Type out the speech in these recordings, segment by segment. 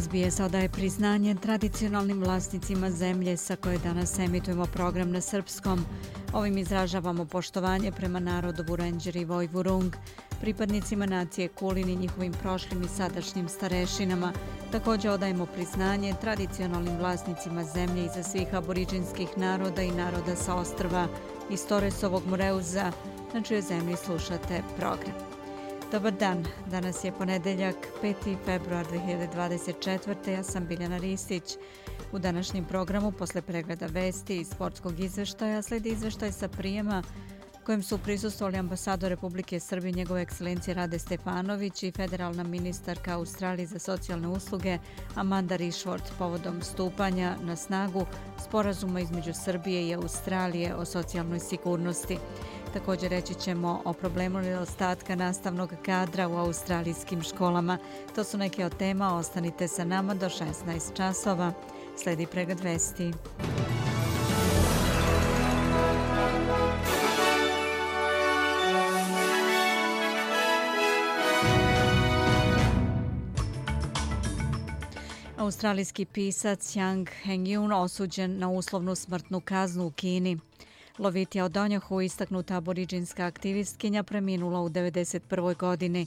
SBS odaje priznanje tradicionalnim vlasnicima zemlje sa koje danas emitujemo program na srpskom. Ovim izražavamo poštovanje prema narodu Burenđer i Vojvurung, pripadnicima nacije Kulin i njihovim prošlim i sadašnjim starešinama. Također odajemo priznanje tradicionalnim vlasnicima zemlje iza svih aboriđinskih naroda i naroda sa ostrva iz Toresovog Mureuza, na čijoj zemlji slušate program. Dobar dan, danas je ponedeljak, 5. februar 2024. Ja sam Biljana Ristić. U današnjem programu, posle pregleda vesti i sportskog izveštaja, sledi izveštaj sa prijema kojem su prisustovali ambasador Republike Srbije njegove ekscelencije Rade Stefanović i federalna ministarka Australije za socijalne usluge Amanda Rishworth povodom stupanja na snagu sporazuma između Srbije i Australije o socijalnoj sigurnosti. Također reći ćemo o problemu nedostatka nastavnog kadra u australijskim školama. To su neke od tema, ostanite sa nama do 16 časova. Sledi pregled vesti. Australijski pisac Yang Hengyun osuđen na uslovnu smrtnu kaznu u Kini. Lovitija Odonjohu, istaknuta aboriđinska aktivistkinja, preminula u 1991. godini.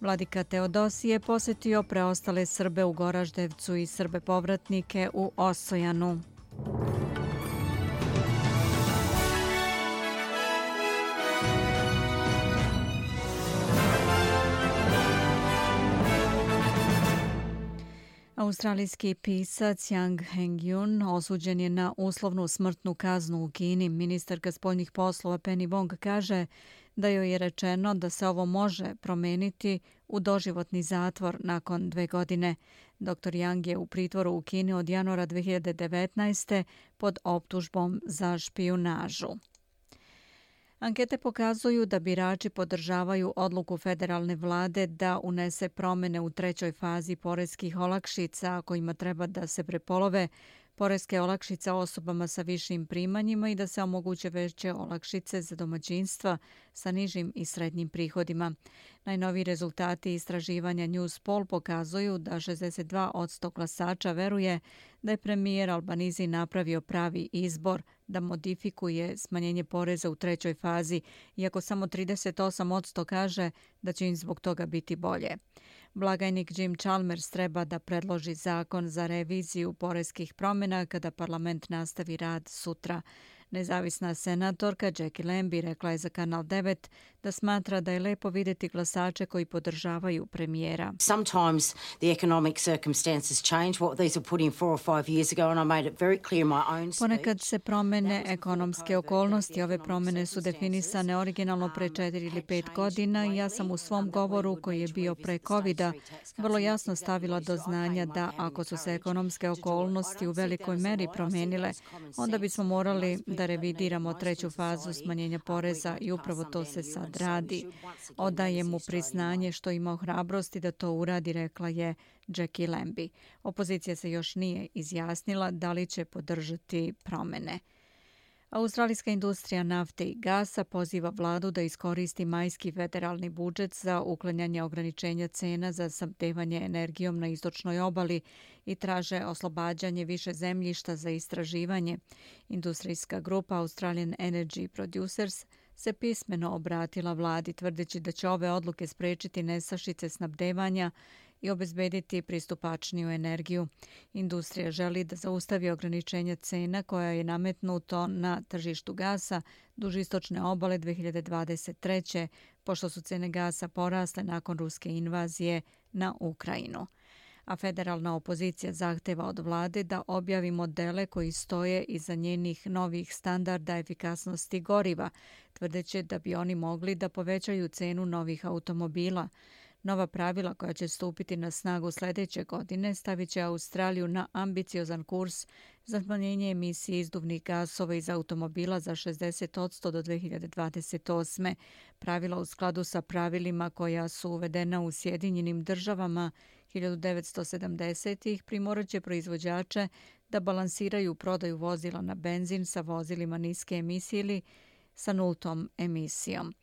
Vladika Teodosije posetio preostale Srbe u Goraždevcu i Srbe povratnike u Osojanu. Australijski pisac Yang Hengyun osuđen je na uslovnu smrtnu kaznu u Kini. Ministarka spoljnih poslova Penny Wong kaže da joj je rečeno da se ovo može promeniti u doživotni zatvor nakon dve godine. Dr. Yang je u pritvoru u Kini od januara 2019. pod optužbom za špijunažu. Ankete pokazuju da birači podržavaju odluku federalne vlade da unese promene u trećoj fazi poreskih olakšica kojima treba da se prepolove poreske olakšice osobama sa višim primanjima i da se omoguće veće olakšice za domaćinstva sa nižim i srednjim prihodima. Najnoviji rezultati istraživanja News Poll pokazuju da 62 od 100 glasača veruje da je premijer Albanizi napravio pravi izbor da modifikuje smanjenje poreza u trećoj fazi, iako samo 38 od 100 kaže da će im zbog toga biti bolje. Blagajnik Jim Chalmers treba da predloži zakon za reviziju poreskih promjena kada parlament nastavi rad sutra. Nezavisna senatorka Jackie Lambie rekla je za Kanal 9 da smatra da je lepo videti glasače koji podržavaju premijera. Sometimes the economic circumstances change. What these were put in four or five years ago and I made it very clear in my own speech. Ponekad se promene ekonomske okolnosti. Ove promene su definisane originalno pre četiri ili pet godina i ja sam u svom govoru koji je bio pre covid vrlo jasno stavila do znanja da ako su se ekonomske okolnosti u velikoj meri promenile, onda bismo morali da revidiramo treću fazu smanjenja poreza i upravo to se sad radi. Odaje mu priznanje što ima hrabrosti da to uradi, rekla je Jackie Lambie. Opozicija se još nije izjasnila da li će podržati promene. Australijska industrija nafte i gasa poziva vladu da iskoristi majski federalni budžet za uklanjanje ograničenja cena za sabdevanje energijom na istočnoj obali i traže oslobađanje više zemljišta za istraživanje. Industrijska grupa Australian Energy Producers se pismeno obratila vladi tvrdeći da će ove odluke sprečiti nesašice snabdevanja i obezbediti pristupačniju energiju. Industrija želi da zaustavi ograničenja cena koja je nametnuto na tržištu gasa duž istočne obale 2023. pošto su cene gasa porasle nakon ruske invazije na Ukrajinu a federalna opozicija zahteva od vlade da objavi modele koji stoje iza njenih novih standarda efikasnosti goriva, tvrdeće da bi oni mogli da povećaju cenu novih automobila. Nova pravila koja će stupiti na snagu sljedeće godine stavit će Australiju na ambiciozan kurs za smanjenje emisije izduvnih gasova iz automobila za 60% do 2028. Pravila u skladu sa pravilima koja su uvedena u Sjedinjenim državama 1970-ih primoraće proizvođače da balansiraju prodaju vozila na benzin sa vozilima niske emisije ili sa nultom emisijom,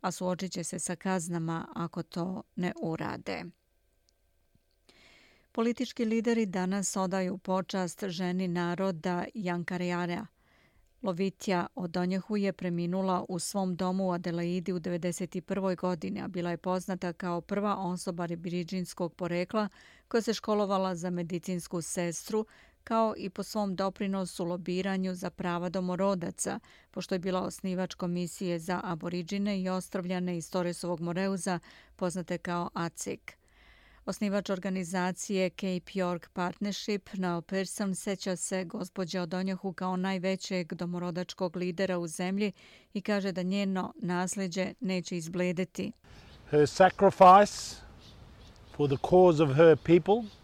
a suočit će se sa kaznama ako to ne urade. Politički lideri danas odaju počast ženi naroda Jankarejara. Lovitja Odonjehu je preminula u svom domu u Adelaidi u 1991. godini, a bila je poznata kao prva osoba ribiriđinskog porekla koja se školovala za medicinsku sestru, kao i po svom doprinosu lobiranju za prava domorodaca, pošto je bila osnivač komisije za aboriđine i ostravljane iz Torresovog Moreuza, poznate kao ACIC. Osnivač organizacije Cape York Partnership, Noel Pearson, seća se gospođa Odonjahu kao najvećeg domorodačkog lidera u zemlji i kaže da njeno nasljeđe neće izbledeti. Her sacrifice for the cause of her people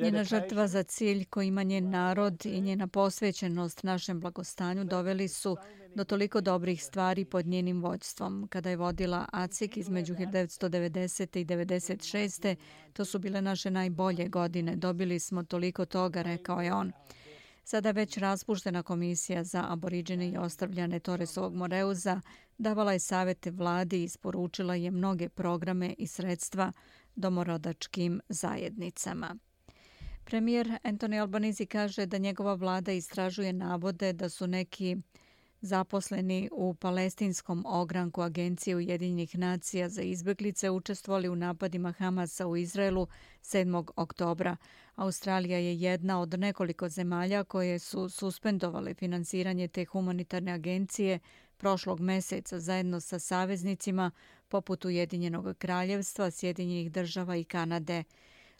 Njena žrtva za cilj koji ima njen narod i njena posvećenost našem blagostanju doveli su do toliko dobrih stvari pod njenim vođstvom. Kada je vodila ACIK između 1990. i 1996. to su bile naše najbolje godine. Dobili smo toliko toga, rekao je on. Sada već raspuštena komisija za aboriđene i ostavljane Toresovog Moreuza davala je savete vladi i isporučila je mnoge programe i sredstva domorodačkim zajednicama. Premijer Anthony Albanese kaže da njegova vlada istražuje navode da su neki zaposleni u palestinskom ogranku Agencije Ujedinjenih nacija za izbjeglice učestvovali u napadima Hamasa u Izraelu 7. oktobra. Australija je jedna od nekoliko zemalja koje su suspendovale finansiranje te humanitarne agencije prošlog meseca zajedno sa saveznicima poput Ujedinjenog kraljevstva, Sjedinjenih država i Kanade.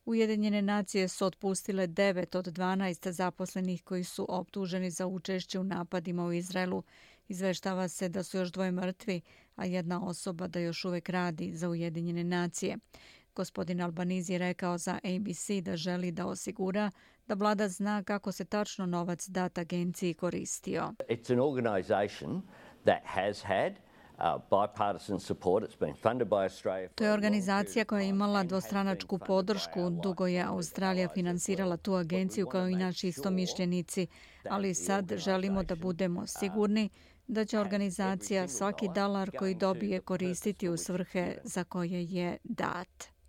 Ujedinjene nacije su otpustile 9 od 12 zaposlenih koji su optuženi za učešće u napadima u Izraelu. Izveštava se da su još dvoje mrtvi, a jedna osoba da još uvek radi za Ujedinjene nacije. Gospodin Albanizi je rekao za ABC da želi da osigura da vlada zna kako se tačno novac dat agenciji koristio. It's an organization that has had To je organizacija koja je imala dvostranačku podršku. Dugo je Australija finansirala tu agenciju kao i naši istomišljenici, ali sad želimo da budemo sigurni da će organizacija svaki dalar koji dobije koristiti u svrhe za koje je dat.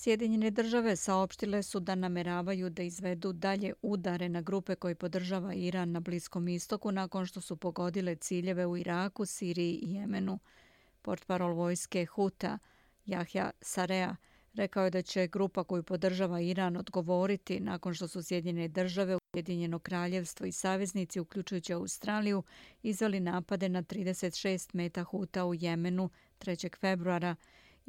Sjedinjene države saopštile su da nameravaju da izvedu dalje udare na grupe koje podržava Iran na Bliskom istoku nakon što su pogodile ciljeve u Iraku, Siriji i Jemenu. Portparol vojske Huta, Jahja Sarea, rekao je da će grupa koju podržava Iran odgovoriti nakon što su Sjedinjene države, Ujedinjeno kraljevstvo i saveznici, uključujući Australiju, izveli napade na 36 meta Huta u Jemenu 3. februara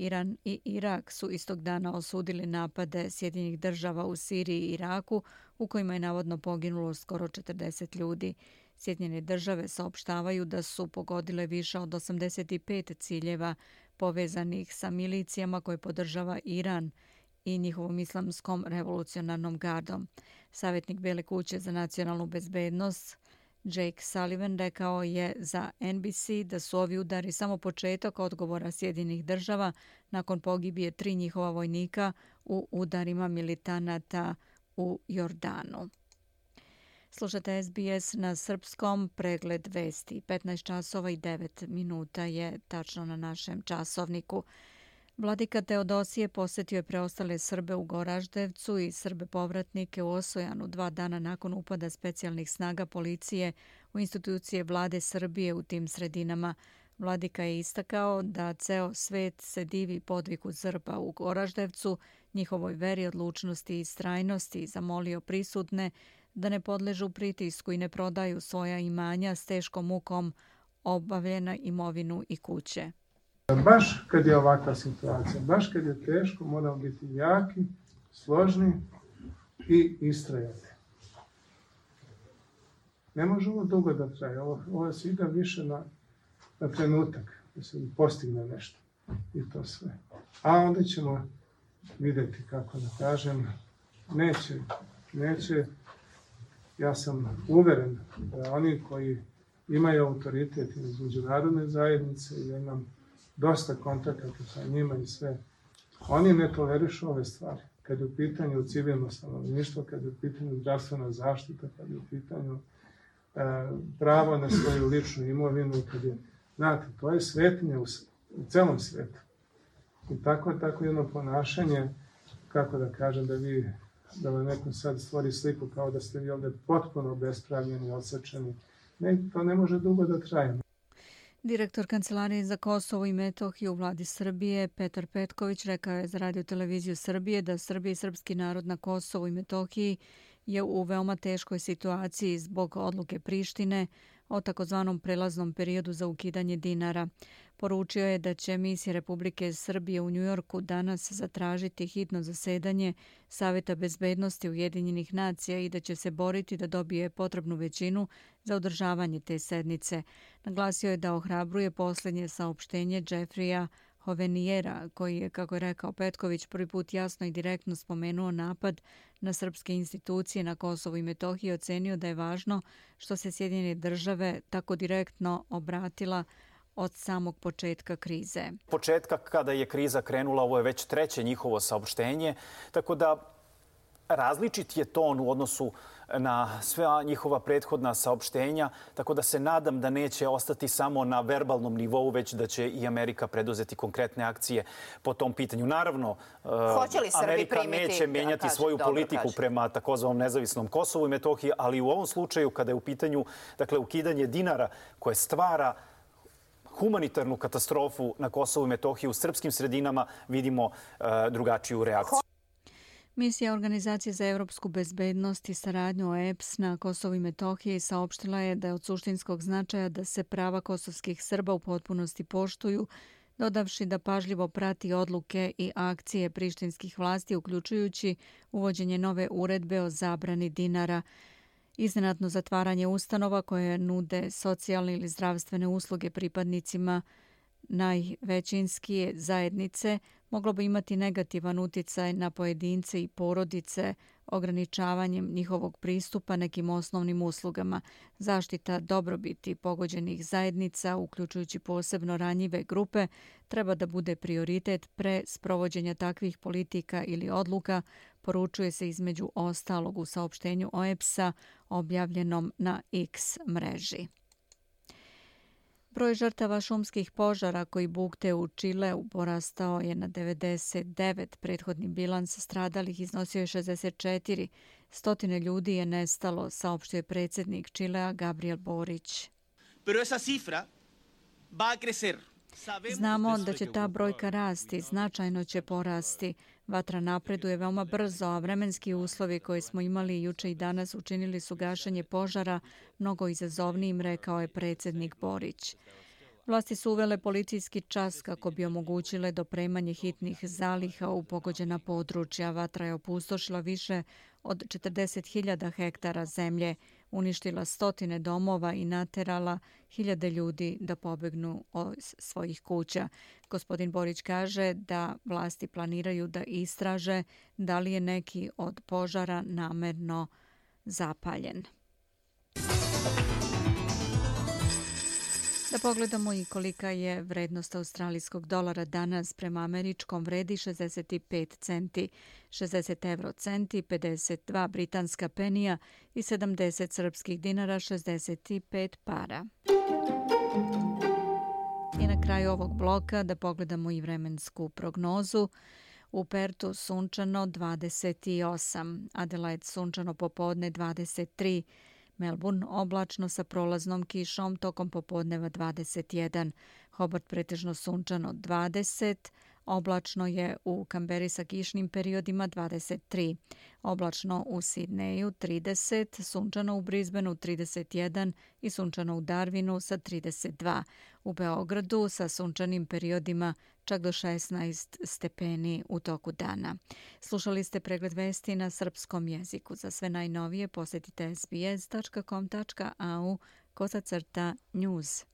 Iran i Irak su istog dana osudili napade Sjedinjih država u Siriji i Iraku u kojima je navodno poginulo skoro 40 ljudi. Sjedinjene države saopštavaju da su pogodile više od 85 ciljeva povezanih sa milicijama koje podržava Iran i njihovom islamskom revolucionarnom gardom. Savjetnik Bele kuće za nacionalnu bezbednost Jake Sullivan rekao je za NBC da su ovi udari samo početak odgovora Sjedinih država nakon pogibije tri njihova vojnika u udarima militanata u Jordanu. Slušate SBS na srpskom pregled vesti. 15 časova i 9 minuta je tačno na našem časovniku. Vladika Teodosije posjetio je preostale Srbe u Goraždevcu i Srbe povratnike u Osojanu dva dana nakon upada specijalnih snaga policije u institucije vlade Srbije u tim sredinama. Vladika je istakao da ceo svet se divi podviku Srba u Goraždevcu, njihovoj veri, odlučnosti i strajnosti i zamolio prisutne da ne podležu pritisku i ne prodaju svoja imanja s teškom mukom obavljena imovinu i kuće. Baš kad je ovakva situacija, baš kad je teško, moramo biti jaki, složni i istrajati. Ne može ovo dugo da traje, ovo, ovo se ide više na, na trenutak, da se postigne nešto i to sve. A onda ćemo videti kako da kažem, neće neće. Ja sam uveren da oni koji imaju autoritet iz međunarodne zajednice ja imam dosta kontakata sa njima i sve, oni ne tolerišu ove stvari. Kad je u pitanju civilno stanovništvo, kad je u pitanju zdravstvena zaštita, kad je u pitanju e, pravo na svoju ličnu imovinu, kad je, znate, to je svetinja u, u celom svetu. I tako, tako jedno ponašanje, kako da kažem, da vi, da vam neko sad stvori sliku kao da ste vi ovde potpuno bespravljeni, osečeni, ne, to ne može dugo da traje. Direktor Kancelarije za Kosovo i Metohiju u vladi Srbije Petar Petković rekao je za radio televiziju Srbije da Srbija i srpski narod na Kosovu i Metohiji je u veoma teškoj situaciji zbog odluke Prištine o takozvanom prelaznom periodu za ukidanje dinara. Poručio je da će misija Republike Srbije u Njujorku danas zatražiti hitno zasedanje Saveta bezbednosti Ujedinjenih nacija i da će se boriti da dobije potrebnu većinu za održavanje te sednice. Naglasio je da ohrabruje posljednje saopštenje Jeffrija Hovenijera, koji je, kako je rekao Petković, prvi put jasno i direktno spomenuo napad na srpske institucije na Kosovo i Metohiji ocenio da je važno što se Sjedinjene države tako direktno obratila od samog početka krize. Početka kada je kriza krenula, ovo je već treće njihovo saopštenje, tako da različit je ton u odnosu na sve njihova prethodna saopštenja, tako da se nadam da neće ostati samo na verbalnom nivou, već da će i Amerika preduzeti konkretne akcije po tom pitanju. Naravno, uh, Amerika neće menjati svoju politiku prema takozvanom nezavisnom Kosovu i Metohiji, ali u ovom slučaju, kada je u pitanju dakle, ukidanje dinara koje stvara humanitarnu katastrofu na Kosovu i Metohiji u srpskim sredinama, vidimo uh, drugačiju reakciju. Misija Organizacije za evropsku bezbednost i saradnju OEPS na Kosovo i Metohiji saopštila je da je od suštinskog značaja da se prava kosovskih Srba u potpunosti poštuju, dodavši da pažljivo prati odluke i akcije prištinskih vlasti, uključujući uvođenje nove uredbe o zabrani dinara, iznenadno zatvaranje ustanova koje nude socijalne ili zdravstvene usluge pripadnicima najvećinskije zajednice moglo bi imati negativan uticaj na pojedince i porodice ograničavanjem njihovog pristupa nekim osnovnim uslugama. Zaštita dobrobiti pogođenih zajednica, uključujući posebno ranjive grupe, treba da bude prioritet pre sprovođenja takvih politika ili odluka, poručuje se između ostalog u saopštenju OEPS-a objavljenom na X mreži. Broj žrtava šumskih požara koji bukte u Čileu porastao je na 99. Prethodni bilans stradalih iznosio je 64. Stotine ljudi je nestalo, saopštio je predsjednik Čilea Gabriel Borić. Pero esa cifra va a crecer. Znamo da će ta brojka rasti, značajno će porasti. Vatra napreduje veoma brzo, a vremenski uslovi koje smo imali juče i danas učinili su gašanje požara mnogo izazovnijim, rekao je predsjednik Borić. Vlasti su uvele policijski čas kako bi omogućile dopremanje hitnih zaliha u pogođena područja. Vatra je opustošila više od 40.000 hektara zemlje, uništila stotine domova i naterala hiljade ljudi da pobegnu od svojih kuća. Gospodin Borić kaže da vlasti planiraju da istraže da li je neki od požara namerno zapaljen. Da pogledamo i kolika je vrednost australijskog dolara danas prema američkom vredi 65 centi, 60 euro centi, 52 britanska penija i 70 srpskih dinara, 65 para. I na kraju ovog bloka da pogledamo i vremensku prognozu. U Pertu sunčano 28, Adelaide sunčano popodne 23, Melbourne oblačno sa prolaznom kišom tokom popodneva 21, Hobart pretežno sunčano 20, oblačno je u Kamberi sa kišnim periodima 23, oblačno u Sidneju 30, sunčano u Brisbaneu 31 i sunčano u Darwinu sa 32, u Beogradu sa sunčanim periodima čak do 16 stepeni u toku dana. Slušali ste pregled vesti na srpskom jeziku. Za sve najnovije posjetite sbs.com.au kosacrta news.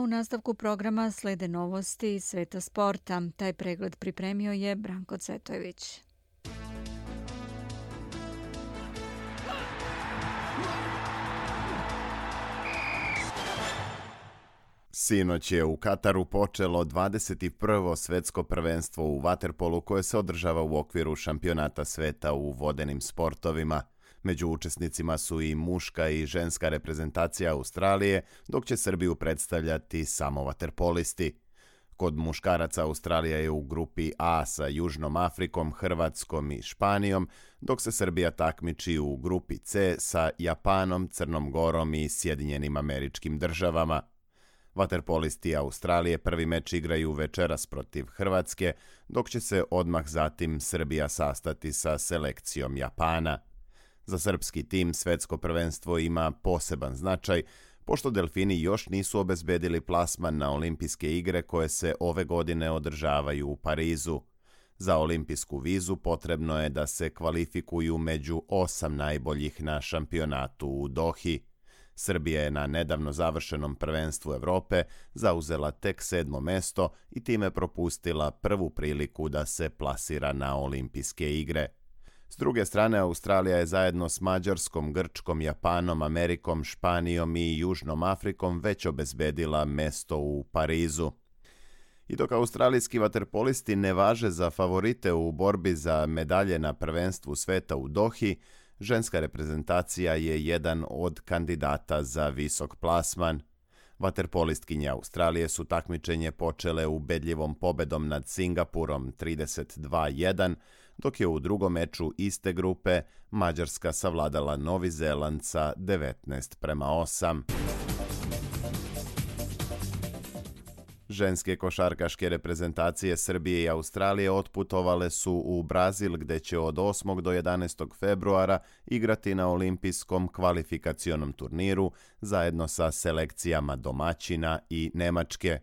U nastavku programa slede novosti iz sveta sporta. Taj pregled pripremio je Branko Cvetojević. Sinoć je u Kataru počelo 21. svetsko prvenstvo u Waterpolu koje se održava u okviru šampionata sveta u vodenim sportovima. Među učesnicima su i muška i ženska reprezentacija Australije, dok će Srbiju predstavljati samo vaterpolisti. Kod muškaraca Australija je u grupi A sa Južnom Afrikom, Hrvatskom i Španijom, dok se Srbija takmiči u grupi C sa Japanom, Crnom Gorom i Sjedinjenim američkim državama. Vaterpolisti Australije prvi meč igraju večeras protiv Hrvatske, dok će se odmah zatim Srbija sastati sa selekcijom Japana. Za srpski tim svetsko prvenstvo ima poseban značaj, pošto delfini još nisu obezbedili plasman na olimpijske igre koje se ove godine održavaju u Parizu. Za olimpijsku vizu potrebno je da se kvalifikuju među osam najboljih na šampionatu u Dohi. Srbija je na nedavno završenom prvenstvu Evrope zauzela tek sedmo mesto i time propustila prvu priliku da se plasira na olimpijske igre. S druge strane, Australija je zajedno s Mađarskom, Grčkom, Japanom, Amerikom, Španijom i Južnom Afrikom već obezbedila mesto u Parizu. I dok australijski vaterpolisti ne važe za favorite u borbi za medalje na prvenstvu sveta u Dohi, ženska reprezentacija je jedan od kandidata za visok plasman. Vaterpolistkinje Australije su takmičenje počele ubedljivom pobedom nad Singapurom 32-1, dok je u drugom meču iste grupe Mađarska savladala Novi Zeland sa 19 prema 8. Ženske košarkaške reprezentacije Srbije i Australije otputovale su u Brazil gde će od 8. do 11. februara igrati na olimpijskom kvalifikacionom turniru zajedno sa selekcijama domaćina i Nemačke.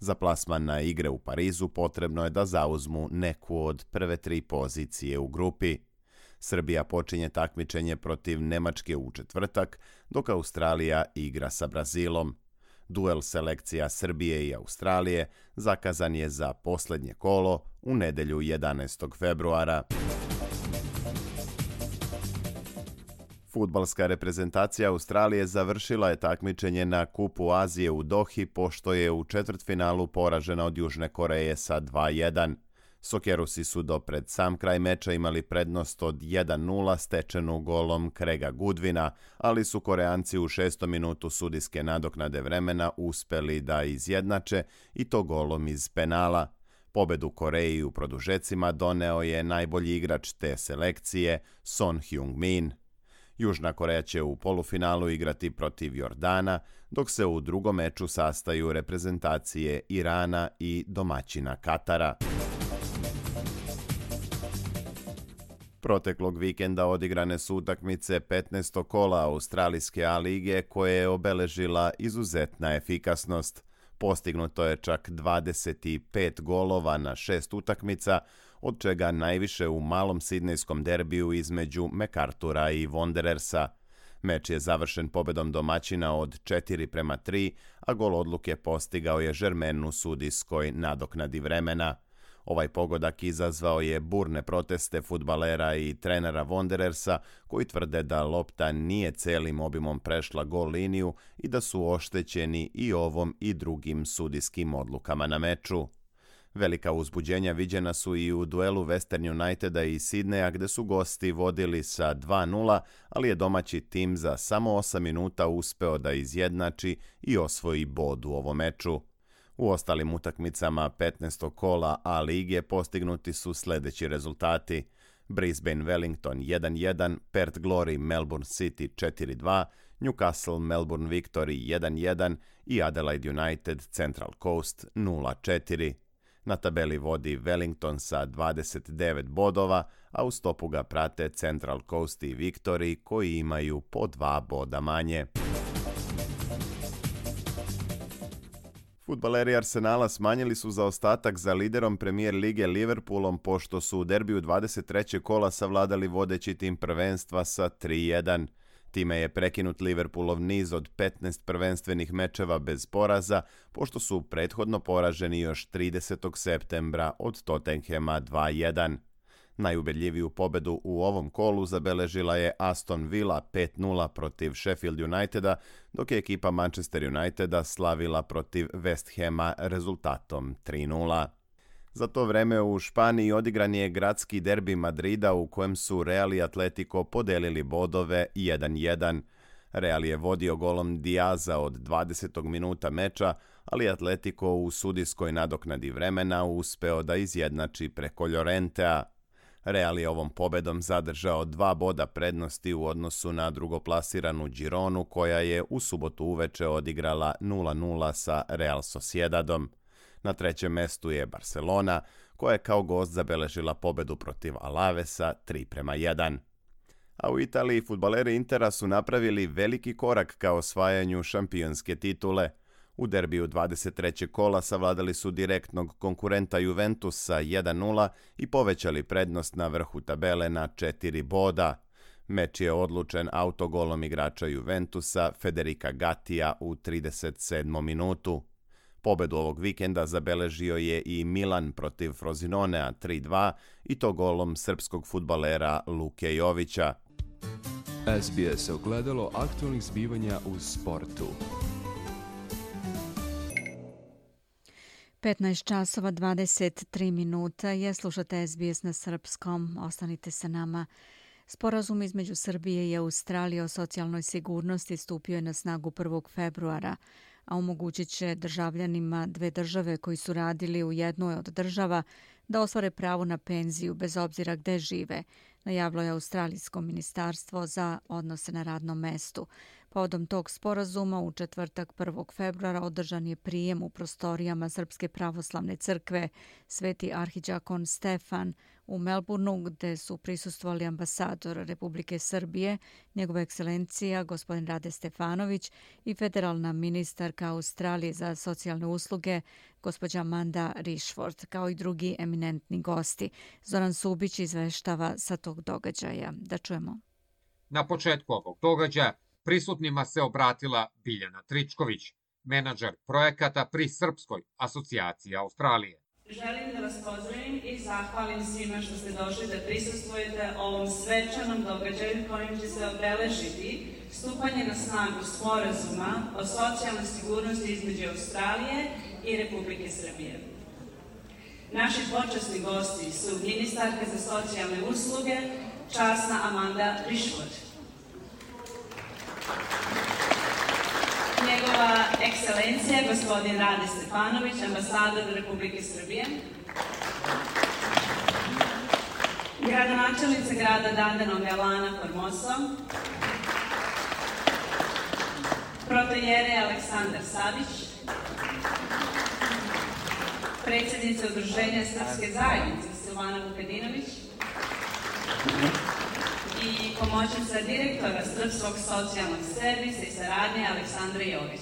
Za plasman na igre u Parizu potrebno je da zauzmu neku od prve tri pozicije u grupi. Srbija počinje takmičenje protiv Nemačke u četvrtak, dok Australija igra sa Brazilom. Duel selekcija Srbije i Australije zakazan je za poslednje kolo u nedelju 11. februara. Futbalska reprezentacija Australije završila je takmičenje na Kupu Azije u Dohi pošto je u četvrtfinalu poražena od Južne Koreje sa 2-1. Sokerusi su do pred sam kraj meča imali prednost od 1-0 stečenu golom Krega Gudvina, ali su Koreanci u šestom minutu sudijske nadoknade vremena uspeli da izjednače i to golom iz penala. Pobedu Koreji u produžecima doneo je najbolji igrač te selekcije Son Hyung-min. Južna Koreja će u polufinalu igrati protiv Jordana, dok se u drugom meču sastaju reprezentacije Irana i domaćina Katara. Proteklog vikenda odigrane su utakmice 15. kola Australijske A lige koje je obeležila izuzetna efikasnost. Postignuto je čak 25 golova na šest utakmica, od čega najviše u malom sidnejskom derbiju između MacArthura i Wanderersa. Meč je završen pobedom domaćina od 4 prema 3, a gol odluke postigao je Žermen u sudijskoj nadoknadi vremena. Ovaj pogodak izazvao je burne proteste futbalera i trenera Wanderersa koji tvrde da lopta nije celim obimom prešla gol liniju i da su oštećeni i ovom i drugim sudijskim odlukama na meču. Velika uzbuđenja viđena su i u duelu Western Uniteda i Sidneja gde su gosti vodili sa 2-0, ali je domaći tim za samo 8 minuta uspeo da izjednači i osvoji bod u ovom meču. U ostalim utakmicama 15. kola A lige postignuti su sledeći rezultati. Brisbane Wellington 1-1, Perth Glory Melbourne City 4-2, Newcastle Melbourne Victory 1-1 i Adelaide United Central Coast 0-4. Na tabeli vodi Wellington sa 29 bodova, a u stopu ga prate Central Coast i Victory koji imaju po dva boda manje. Futbaleri Arsenala smanjili su zaostatak za liderom premijer lige Liverpoolom pošto su u derbiju 23. kola savladali vodeći tim prvenstva sa 3-1. Time je prekinut Liverpoolov niz od 15 prvenstvenih mečeva bez poraza, pošto su prethodno poraženi još 30. septembra od Tottenhema 2-1. Najubedljiviju pobedu u ovom kolu zabeležila je Aston Villa 5-0 protiv Sheffield Uniteda, dok je ekipa Manchester Uniteda slavila protiv West Hama rezultatom 3-0. Za to vreme u Španiji odigran je gradski derbi Madrida u kojem su Real i Atletico podelili bodove 1-1. Real je vodio golom Diaza od 20. minuta meča, ali Atletico u sudijskoj nadoknadi vremena uspeo da izjednači preko Llorentea. Real je ovom pobedom zadržao dva boda prednosti u odnosu na drugoplasiranu Gironu koja je u subotu uveče odigrala 0-0 sa Real Sociedadom. Na trećem mestu je Barcelona, koja je kao gost zabeležila pobedu protiv Alavesa 3 prema 1. A u Italiji futbaleri Intera su napravili veliki korak ka osvajanju šampionske titule. U derbiju 23. kola savladali su direktnog konkurenta Juventusa 1-0 i povećali prednost na vrhu tabele na 4 boda. Meč je odlučen autogolom igrača Juventusa Federica Gattija u 37. minutu. Pobedu ovog vikenda zabeležio je i Milan protiv Frozinonea 3-2 i to golom srpskog futbalera Luke Jovića. SBS je ogledalo aktualnih zbivanja u sportu. 15 časova 23 minuta je slušate SBS na srpskom. Ostanite sa nama. Sporazum između Srbije i Australije o socijalnoj sigurnosti stupio je na snagu 1. februara a omogućit će državljanima dve države koji su radili u jednoj od država da ostvare pravo na penziju bez obzira gde žive, najavilo je Australijsko ministarstvo za odnose na radnom mestu. Povodom tog sporazuma u četvrtak 1. februara održan je prijem u prostorijama Srpske pravoslavne crkve Sveti arhiđakon Stefan u Melbourneu gde su prisustvovali ambasador Republike Srbije, njegova ekscelencija gospodin Rade Stefanović i federalna ministarka Australije za socijalne usluge gospođa Amanda Rishford, kao i drugi eminentni gosti. Zoran Subić izveštava sa tog događaja. Da čujemo. Na početku ovog događaja prisutnima se obratila Biljana Tričković, menadžer projekata pri Srpskoj asocijaciji Australije. Želim da vas pozdravim i zahvalim svima što ste došli da prisustvujete ovom svečanom događaju kojim će se obeležiti stupanje na snagu sporazuma o socijalnoj sigurnosti između Australije i Republike Srbije. Naši počasni gosti su ministarka za socijalne usluge, časna Amanda Rišvod. Njegova ekscelencija, gospodin Rade Stefanović, ambasador Republike Srbije. Gradonačelnica grada Dandenong Elana Formoso. Protojere Aleksandar Savić. Predsjednica Udruženja Srpske zajednice Silvana Vukadinović i pomoćnica direktora Srpskog socijalnog servisa i saradnje Aleksandra Jović.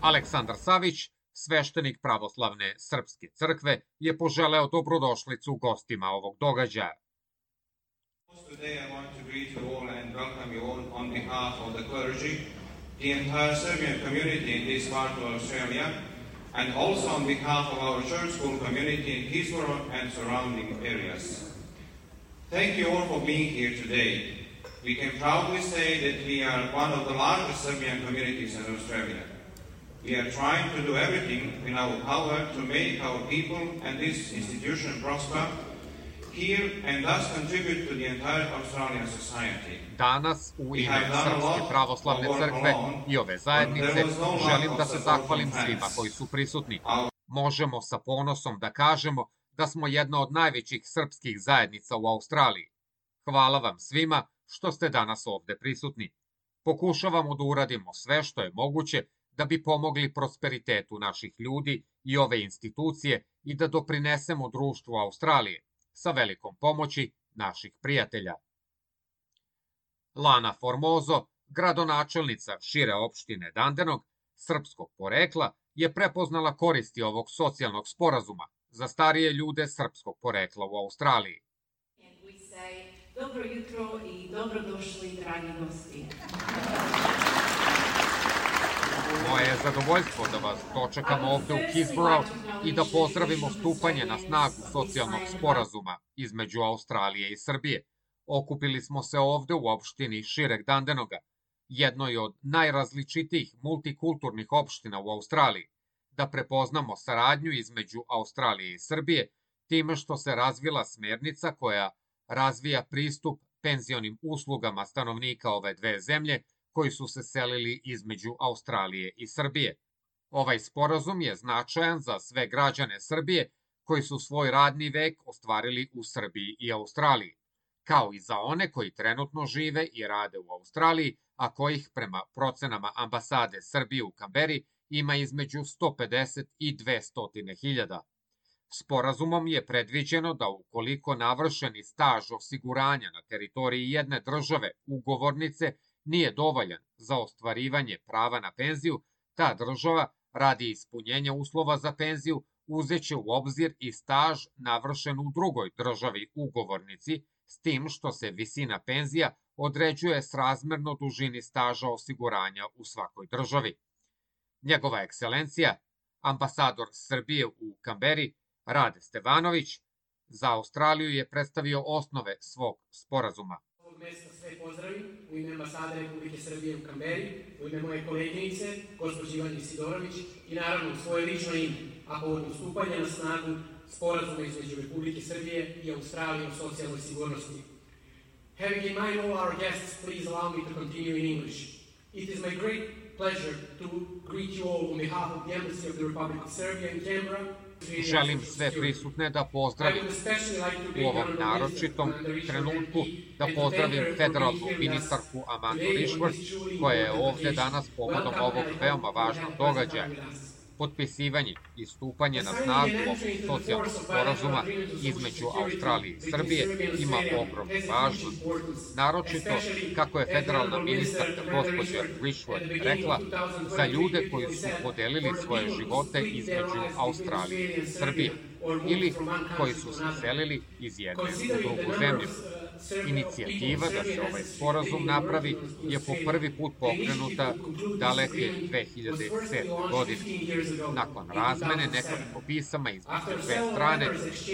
Aleksandar Savić, sveštenik pravoslavne Srpske crkve, je poželeo dobrodošlicu gostima ovog događaja. Today I want to greet you all and welcome you all on behalf of the clergy, the entire Serbian community in this part of Australia, and also on behalf of our church school community in Hillsborough and surrounding areas. Thank you all for being here today. We can proudly say that we are one of the largest Serbian communities in Australia. We are trying to do everything in our power to make our people and this institution prosper Danas u ime Srpske pravoslavne crkve i ove zajednice želim da se zahvalim svima koji su prisutni. Možemo sa ponosom da kažemo da smo jedna od najvećih srpskih zajednica u Australiji. Hvala vam svima što ste danas ovde prisutni. Pokušavamo da uradimo sve što je moguće da bi pomogli prosperitetu naših ljudi i ove institucije i da doprinesemo društvu Australije sa velikom pomoći naših prijatelja. Lana Formozo, gradonačelnica šire opštine Dandenog, srpskog porekla, je prepoznala koristi ovog socijalnog sporazuma za starije ljude srpskog porekla u Australiji. Dobro jutro i dobrodošli, dragi gosti. Moje je zadovoljstvo da vas dočekamo ovde u Kisborough i da pozdravimo stupanje na snagu socijalnog sporazuma između Australije i Srbije. Okupili smo se ovde u opštini Šireg Dandenoga, jednoj od najrazličitijih multikulturnih opština u Australiji, da prepoznamo saradnju između Australije i Srbije, time što se razvila smernica koja razvija pristup penzionim uslugama stanovnika ove dve zemlje koji su se selili između Australije i Srbije. Ovaj sporazum je značajan za sve građane Srbije koji su svoj radni vek ostvarili u Srbiji i Australiji, kao i za one koji trenutno žive i rade u Australiji, a kojih prema procenama ambasade Srbije u Kamberi ima između 150 i 200 hiljada. Sporazumom je predviđeno da ukoliko navršeni staž osiguranja na teritoriji jedne države ugovornice nije dovoljan za ostvarivanje prava na penziju, ta država radi ispunjenja uslova za penziju uzeće u obzir i staž navršen u drugoj državi ugovornici, s tim što se visina penzija određuje srazmerno dužini staža osiguranja u svakoj državi. Njegova ekscelencija, ambasador Srbije u Kamberi, Rade Stevanović, za Australiju je predstavio osnove svog sporazuma. Ovog mesta sve pozdravim ime ambasade Republike Srbije u Kamberi, u ime moje koleginice, Sidorović i naravno u svoje lično ime, a na snagu sporazuma između Republike Srbije i Australije o socijalnoj sigurnosti. Having in mind all our guests, please allow me to continue in English. It is my great pleasure to greet you all on behalf of the Embassy of the Republic of Serbia in Canberra Želim sve prisutne da pozdravim u ovom naročitom trenutku, da pozdravim federalnu ministarku Amandu Rishworth, koja je ovde danas povodom ovog veoma važnog događaja potpisivanje i stupanje na snagu ovog socijalnog sporazuma između Australije i Srbije ima ogromnu važnost. Naročito, kako je federalna ministarka gospođa Rishworth rekla, za ljude koji su podelili svoje živote između Australije i Srbije ili koji su se selili iz jedne u drugu zemlju. Inicijativa da se ovaj sporazum napravi je po prvi put pokrenuta daleke 2007. godine. Nakon razmene nekoliko pisama između dve strane,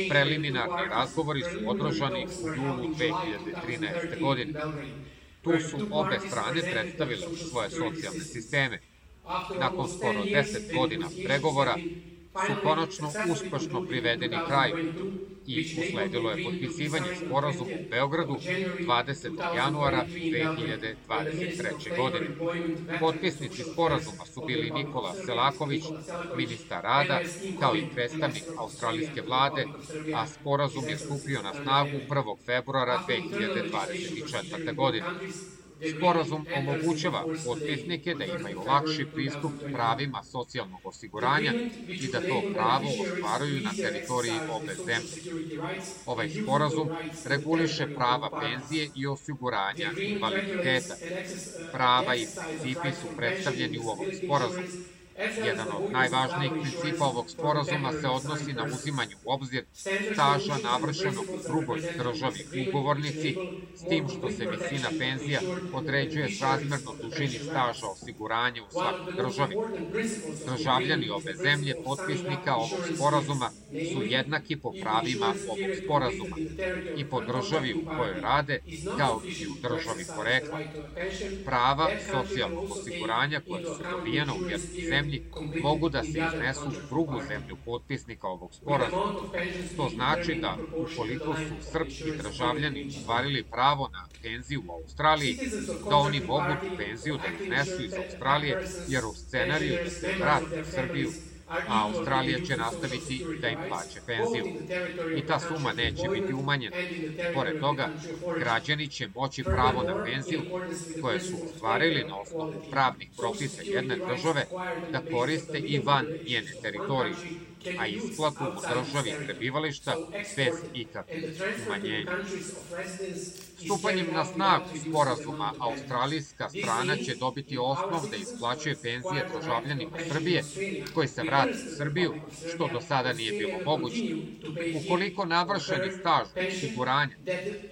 preliminarni razgovori su održani u julu 2013. godine. Tu su obe strane predstavile svoje socijalne sisteme. Nakon skoro 10 godina pregovora, su konačno uspešno privedeni kraju i usledilo je potpisivanje sporazuma u Beogradu 20. januara 2023. godine. Potpisnici sporazuma su bili Nikola Selaković, ministar rada, kao i predstavnik australijske vlade, a sporazum je stupio na snagu 1. februara 2024. godine. Sporazum omogućava potpisnike da imaju lakši pristup pravima socijalnog osiguranja i da to pravo ostvaruju na teritoriji obe zemlje. Ovaj sporazum reguliše prava penzije i osiguranja invaliditeta. Prava i principi su predstavljeni u ovom sporazumu. Jedan od najvažnijih principa ovog sporazuma se odnosi na uzimanje u obzir staža navršenog u drugoj državi ugovornici, s tim što se visina penzija određuje srazmerno dužini staža osiguranja u svakoj državi. Državljani ove zemlje, potpisnika ovog sporazuma, su jednaki po pravima ovog sporazuma i po državi u kojoj rade, kao i u državi porekla. Prava socijalnog osiguranja koje su dobijena u jednoj zemlji zemlji mogu da se iznesu u drugu zemlju potpisnika ovog sporazuma. To znači da, ukoliko su srpski državljani ostvarili pravo na penziju u Australiji, da oni mogu penziju da iznesu iz Australije, jer u scenariju da se vrati u Srbiju a Australija će nastaviti da im plaće penziju. I ta suma neće biti umanjena. Pored toga, građani će moći pravo na penziju koje su ostvarili na osnovu pravnih propisa jedne države da koriste i van njene teritorije a isplatu u državi prebivališta bez ikakvih umanjenja. Stupanjem na snagu sporazuma, australijska strana će dobiti osnov da isplaćuje penzije državljanima Srbije koji se vrati u Srbiju, što do sada nije bilo moguće. Ukoliko navršeni staž osiguranja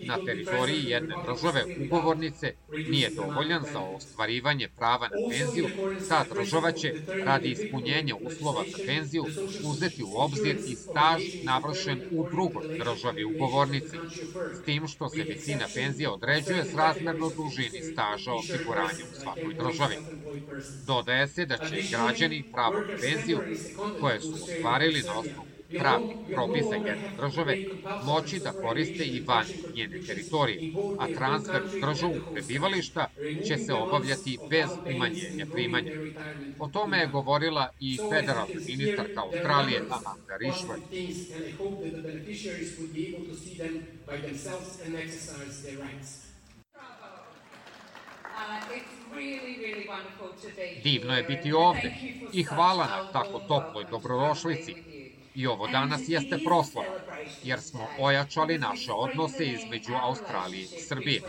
na teritoriji jedne države ugovornice nije dovoljan za ostvarivanje prava na penziju, ta država će, radi ispunjenja uslova za penziju, uzeti u obzir i staž navršen u drugoj državi ugovornici, s tim što se visina penzija određuje s razmerno dužini staža osiguranja u svakoj državi. Dodaje se da će građani pravo penziju koje su ostvarili na osnovu pravnih propisa jedne države moći da koriste i van njene teritorije, a transfer državu prebivališta će se obavljati bez umanjenja primanja. O tome je govorila i federalna ministarka Australije Amanda Rishford. Divno je biti ovde i hvala na tako toploj dobrodošlici. I ovo danas jeste proslava, jer smo ojačali naše odnose između Australije i Srbije.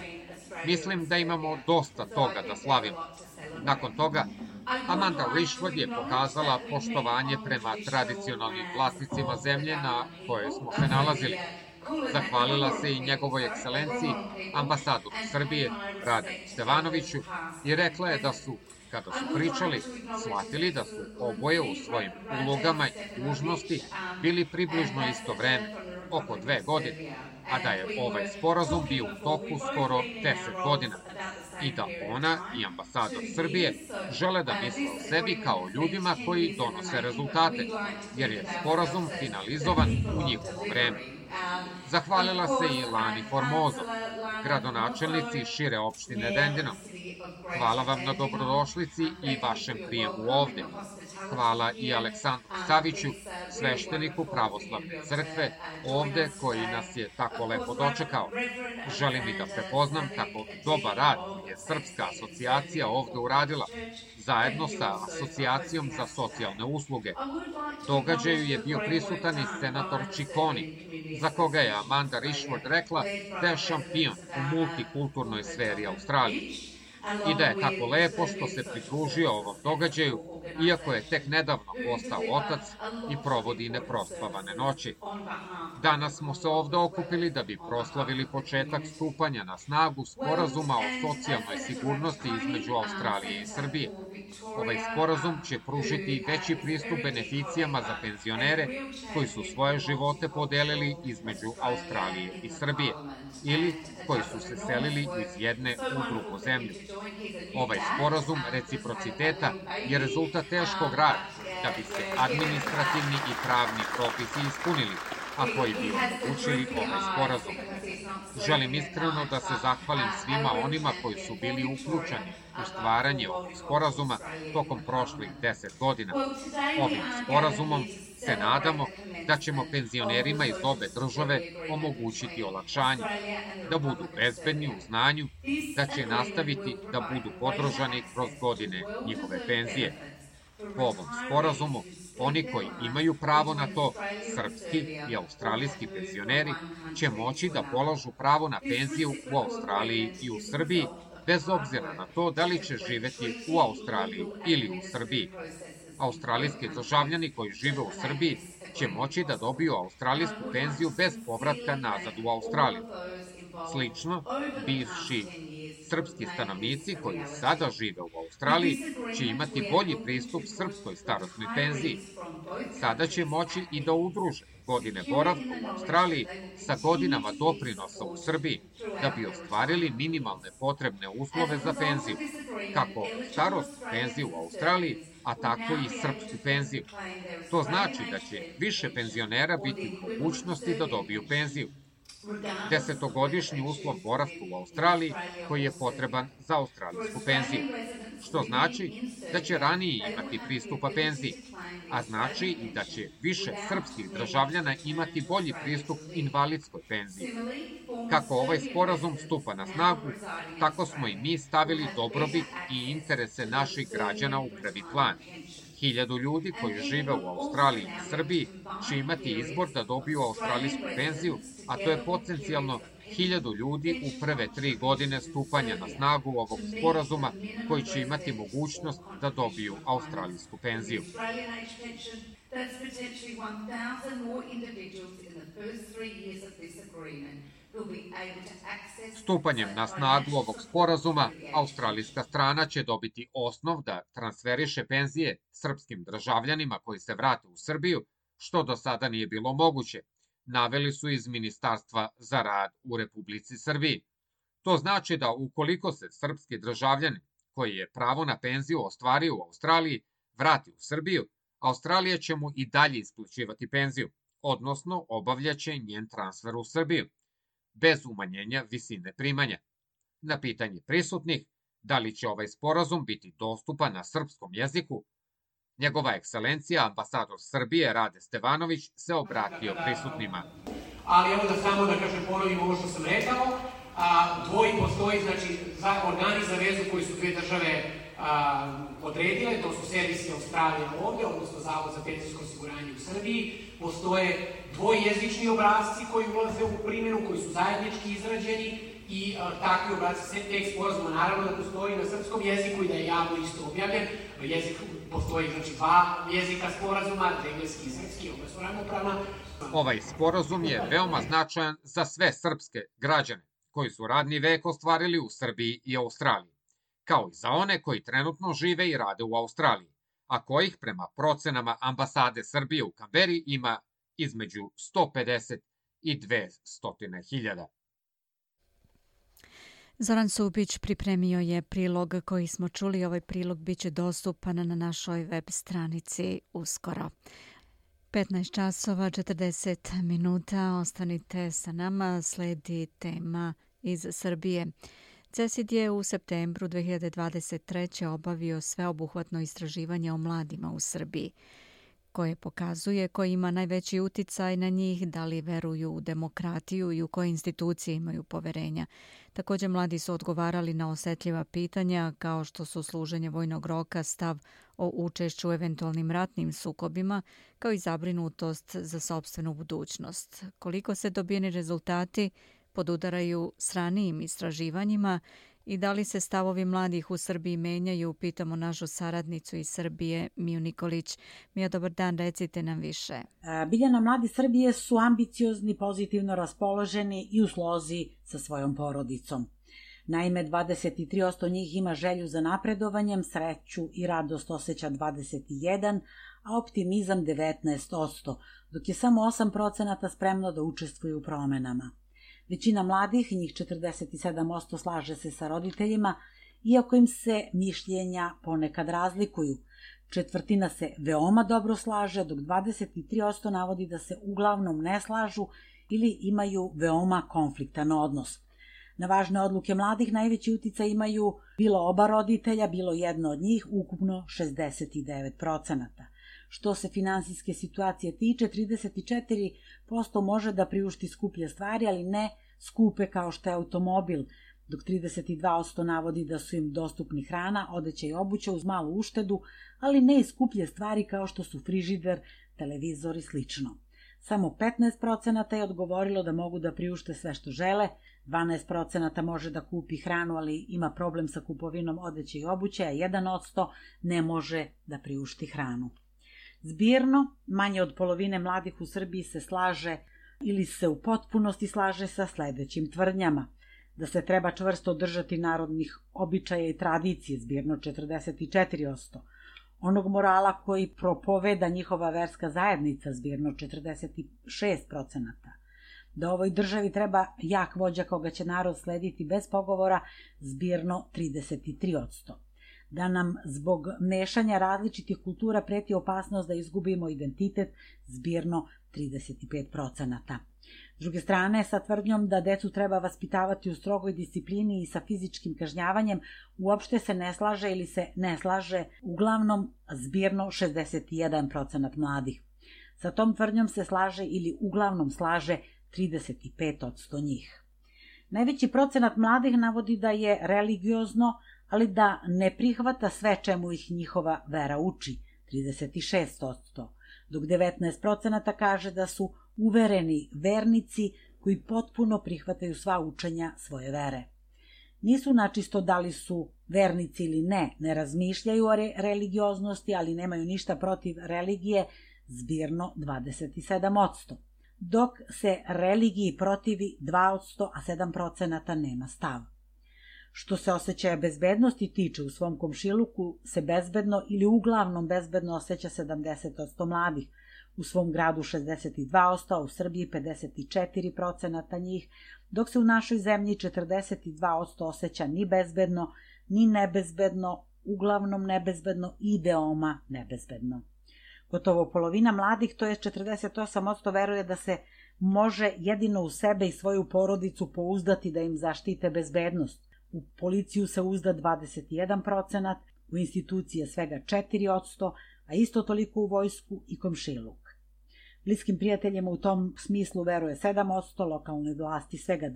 Mislim da imamo dosta toga da slavimo. Nakon toga, Amanda Rishford je pokazala poštovanje prema tradicionalnim vlasnicima zemlje na kojoj smo se nalazili. Zahvalila se i njegovoj ekscelenciji, ambasadoru Srbije, Rade Stevanoviću, i rekla je da su kada su pričali, shvatili da su oboje u svojim ulogama i dužnosti bili približno isto vreme, oko dve godine, a da je ovaj sporazum bio u toku skoro 10 godina i da ona i ambasador Srbije žele da misle o sebi kao ljudima koji donose rezultate, jer je sporazum finalizovan u njihovo vreme. Zahvalila se i Lani Formozo, gradonačelnici šire opštine Dendinom. Hvala vam na dobrodošlici i vašem prijemu ovde. Hvala i Aleksandru Saviću, svešteniku pravoslavne crkve, ovde koji nas je tako lepo dočekao. Želim i da prepoznam kako dobar rad je Srpska asocijacija ovde uradila, zajedno sa Asocijacijom za socijalne usluge. Događaju je bio prisutan i senator Čikoni, za koga je Amanda Rishford rekla da je šampion u multikulturnoj sferi Australije i da je tako lepo što se pridružio ovom događaju, iako je tek nedavno postao otac i provodi neprospavane noći. Danas smo se ovde okupili da bi proslavili početak stupanja na snagu sporazuma o socijalnoj sigurnosti između Australije i Srbije. Ovaj sporazum će pružiti veći pristup beneficijama za penzionere koji su svoje živote podelili između Australije i Srbije ili koji su se selili iz jedne u drugu zemlju. Ovaj sporazum reciprociteta je rezultat teškog rada da bi se administrativni i pravni propisi ispunili, a koji bi omogućili ovaj sporazum. Želim iskreno da se zahvalim svima onima koji su bili uključeni u stvaranje ovog sporazuma tokom prošlih deset godina. Ovim sporazumom se nadamo da ćemo penzionerima iz obe države omogućiti olakšanje, da budu bezbedni u znanju, da će nastaviti da budu podržani kroz godine njihove penzije. Po ovom sporazumu, oni koji imaju pravo na to, srpski i australijski penzioneri, će moći da polažu pravo na penziju u Australiji i u Srbiji, bez obzira na to da li će živeti u Australiji ili u Srbiji. Australijski državljani koji žive u Srbiji će moći da dobiju australijsku penziju bez povratka nazad u Australiju. Slično, bivši srpski stanovnici koji sada žive u Australiji će imati bolji pristup srpskoj starostnoj penziji. Sada će moći i da udruže godine boravka u Australiji sa godinama doprinosa u Srbiji da bi ostvarili minimalne potrebne uslove za penziju, kako starost penziju u Australiji, a tako i srpsku penziju. To znači da će više penzionera biti u mogućnosti da dobiju penziju. Desetogodišnji uslov boravka u Australiji koji je potreban za australijsku penziju, što znači da će ranije imati pristupa penziji, a znači i da će više srpskih državljana imati bolji pristup invalidskoj penziji. Kako ovaj sporazum stupa na snagu, tako smo i mi stavili dobrobit i interese naših građana u prvi plan Hiljadu ljudi koji žive u Australiji i Srbiji će imati izbor da dobiju australijsku penziju, a to je potencijalno hiljadu ljudi u prve tri godine stupanja na snagu ovog sporazuma koji će imati mogućnost da dobiju australijsku penziju. That's potentially 1,000 more individuals in the first three years of this agreement Stupanjem na snagu ovog sporazuma, australijska strana će dobiti osnov da transferiše penzije srpskim državljanima koji se vrate u Srbiju, što do sada nije bilo moguće, naveli su iz Ministarstva za rad u Republici Srbiji. To znači da ukoliko se srpski državljan koji je pravo na penziju ostvario u Australiji vrati u Srbiju, Australija će mu i dalje isplaćivati penziju, odnosno obavljaće njen transfer u Srbiju bez umanjenja visine primanja. Na pitanje prisutnih da li će ovaj sporazum biti dostupan na srpskom jeziku, njegova ekscelencija, ambasador Srbije Rade Stevanović, se obratio prisutnima. Ali evo da samo da kažem ponovim ovo što sam rekao, a, dvoji postoji, znači, za, organi za vezu koji su dve države a, odredile, to su servisi Australije ovde, odnosno Zavod za penzijsko osiguranje u Srbiji, postoje dvojezični obrazci koji ulaze u primjenu, koji su zajednički izrađeni i a, takvi obrazci tekst sporazuma naravno da postoji na srpskom jeziku i da je javno isto objavljen. Jezik postoji znači dva jezika sporazuma, engleski i srpski, oba su ravnopravna. Ovaj sporazum je veoma značajan za sve srpske građane koji su radni vek ostvarili u Srbiji i Australiji, kao i za one koji trenutno žive i rade u Australiji, a kojih prema procenama ambasade Srbije u Kamberi ima između 150 i 200 hiljada. Zoran Subić pripremio je prilog koji smo čuli. Ovaj prilog biće dostupan na našoj web stranici uskoro. 15 časova 40 minuta. Ostanite sa nama. Sledi tema iz Srbije. CESID je u septembru 2023. obavio sveobuhvatno istraživanje o mladima u Srbiji koje pokazuje ko ima najveći uticaj na njih, da li veruju u demokratiju i u koje institucije imaju poverenja. Također mladi su odgovarali na osetljiva pitanja kao što su služenje vojnog roka, stav o učešću u eventualnim ratnim sukobima, kao i zabrinutost za sobstvenu budućnost. Koliko se dobijeni rezultati podudaraju s ranijim istraživanjima i da li se stavovi mladih u Srbiji menjaju, pitamo našu saradnicu iz Srbije, Miju Nikolić. Mija, dobar dan, recite nam više. E, Biljana, mladi Srbije su ambiciozni, pozitivno raspoloženi i u slozi sa svojom porodicom. Naime, 23% njih ima želju za napredovanjem, sreću i radost osjeća 21%, a optimizam 19%, dok je samo 8% spremno da učestvuje u promenama. Većina mladih, njih 47% slaže se sa roditeljima, iako im se mišljenja ponekad razlikuju. Četvrtina se veoma dobro slaže, dok 23% navodi da se uglavnom ne slažu ili imaju veoma konfliktan odnos. Na važne odluke mladih najveći utica imaju bilo oba roditelja, bilo jedno od njih, ukupno 69%. Što se finansijske situacije tiče, 34% može da priušti skuplje stvari, ali ne skupe kao što je automobil, dok 32% navodi da su im dostupni hrana, odeća i obuća uz malu uštedu, ali ne i skuplje stvari kao što su frižider, televizor i slično. Samo 15% je odgovorilo da mogu da priušte sve što žele, 12% može da kupi hranu, ali ima problem sa kupovinom odeće i obuće, a 1% ne može da priušti hranu. Zbirno, manje od polovine mladih u Srbiji se slaže ili se u potpunosti slaže sa sledećim tvrdnjama. Da se treba čvrsto držati narodnih običaja i tradicije, zbirno 44%, onog morala koji propoveda njihova verska zajednica, zbirno 46%, da ovoj državi treba jak vođa koga će narod slediti bez pogovora, zbirno 33% da nam zbog mešanja različitih kultura preti opasnost da izgubimo identitet, zbirno 35%. S druge strane, sa tvrdnjom da decu treba vaspitavati u strogoj disciplini i sa fizičkim kažnjavanjem, uopšte se ne slaže ili se ne slaže uglavnom zbirno 61% mladih. Sa tom tvrdnjom se slaže ili uglavnom slaže 35% njih. Najveći procenat mladih navodi da je religiozno, ali da ne prihvata sve čemu ih njihova vera uči, 36%, dok 19% kaže da su uvereni vernici koji potpuno prihvataju sva učenja svoje vere. Nisu načisto da li su vernici ili ne, ne razmišljaju o re religioznosti, ali nemaju ništa protiv religije, zbirno 27%, dok se religiji protivi 2%, a 7% nema stav. Što se osjećaja bezbednosti tiče u svom komšiluku se bezbedno ili uglavnom bezbedno osjeća 70% mladih, u svom gradu 62%, a u Srbiji 54% njih, dok se u našoj zemlji 42% osjeća ni bezbedno, ni nebezbedno, uglavnom nebezbedno i veoma nebezbedno. Gotovo polovina mladih, to je 48%, veruje da se može jedino u sebe i svoju porodicu pouzdati da im zaštite bezbednost. U policiju se uzda 21%, u institucije svega 4%, a isto toliko u vojsku i komšiluk. Bliskim prijateljima u tom smislu veruje 7%, lokalnoj vlasti svega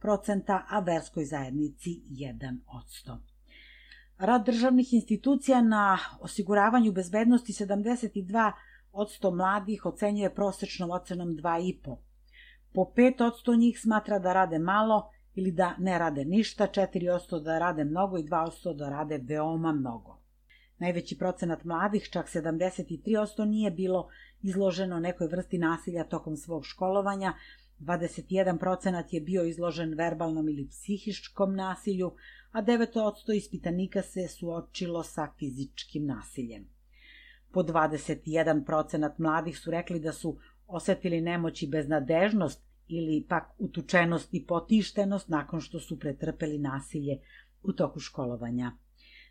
2%, a verskoj zajednici 1%. Rad državnih institucija na osiguravanju bezbednosti 72 mladih ocenjuje prosečnom ocenom 2,5. Po 5 njih smatra da rade malo ili da ne rade ništa, 4 da rade mnogo i 2 da rade veoma mnogo. Najveći procenat mladih, čak 73 nije bilo izloženo nekoj vrsti nasilja tokom svog školovanja, 21% je bio izložen verbalnom ili psihičkom nasilju, a 9% ispitanika se suočilo sa fizičkim nasiljem. Po 21% mladih su rekli da su osetili nemoć i beznadežnost ili pak utučenost i potištenost nakon što su pretrpeli nasilje u toku školovanja.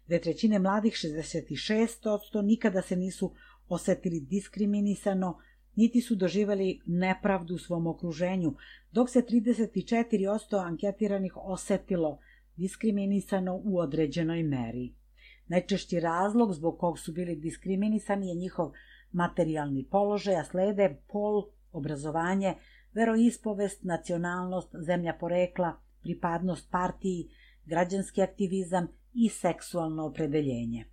Dve trećine mladih, 66%, nikada se nisu osetili diskriminisano, niti su doživali nepravdu u svom okruženju, dok se 34% anketiranih osetilo diskriminisano u određenoj meri. Najčešći razlog zbog kog su bili diskriminisani je njihov materijalni položaj, a slede pol, obrazovanje, veroispovest, nacionalnost, zemlja porekla, pripadnost partiji, građanski aktivizam i seksualno opredeljenje.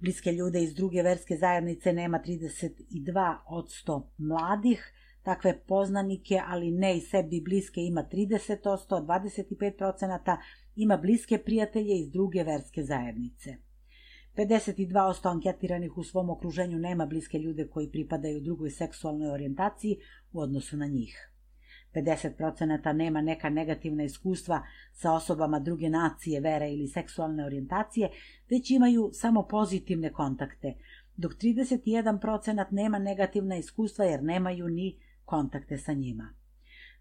Bliske ljude iz druge verske zajednice nema 32% mladih, takve poznanike, ali ne i sebi bliske ima 30%, a 25% ima bliske prijatelje iz druge verske zajednice. 52% anketiranih u svom okruženju nema bliske ljude koji pripadaju drugoj seksualnoj orijentaciji u odnosu na njih. 50% nema neka negativna iskustva sa osobama druge nacije, vere ili seksualne orijentacije, već imaju samo pozitivne kontakte, dok 31% nema negativna iskustva jer nemaju ni kontakte sa njima.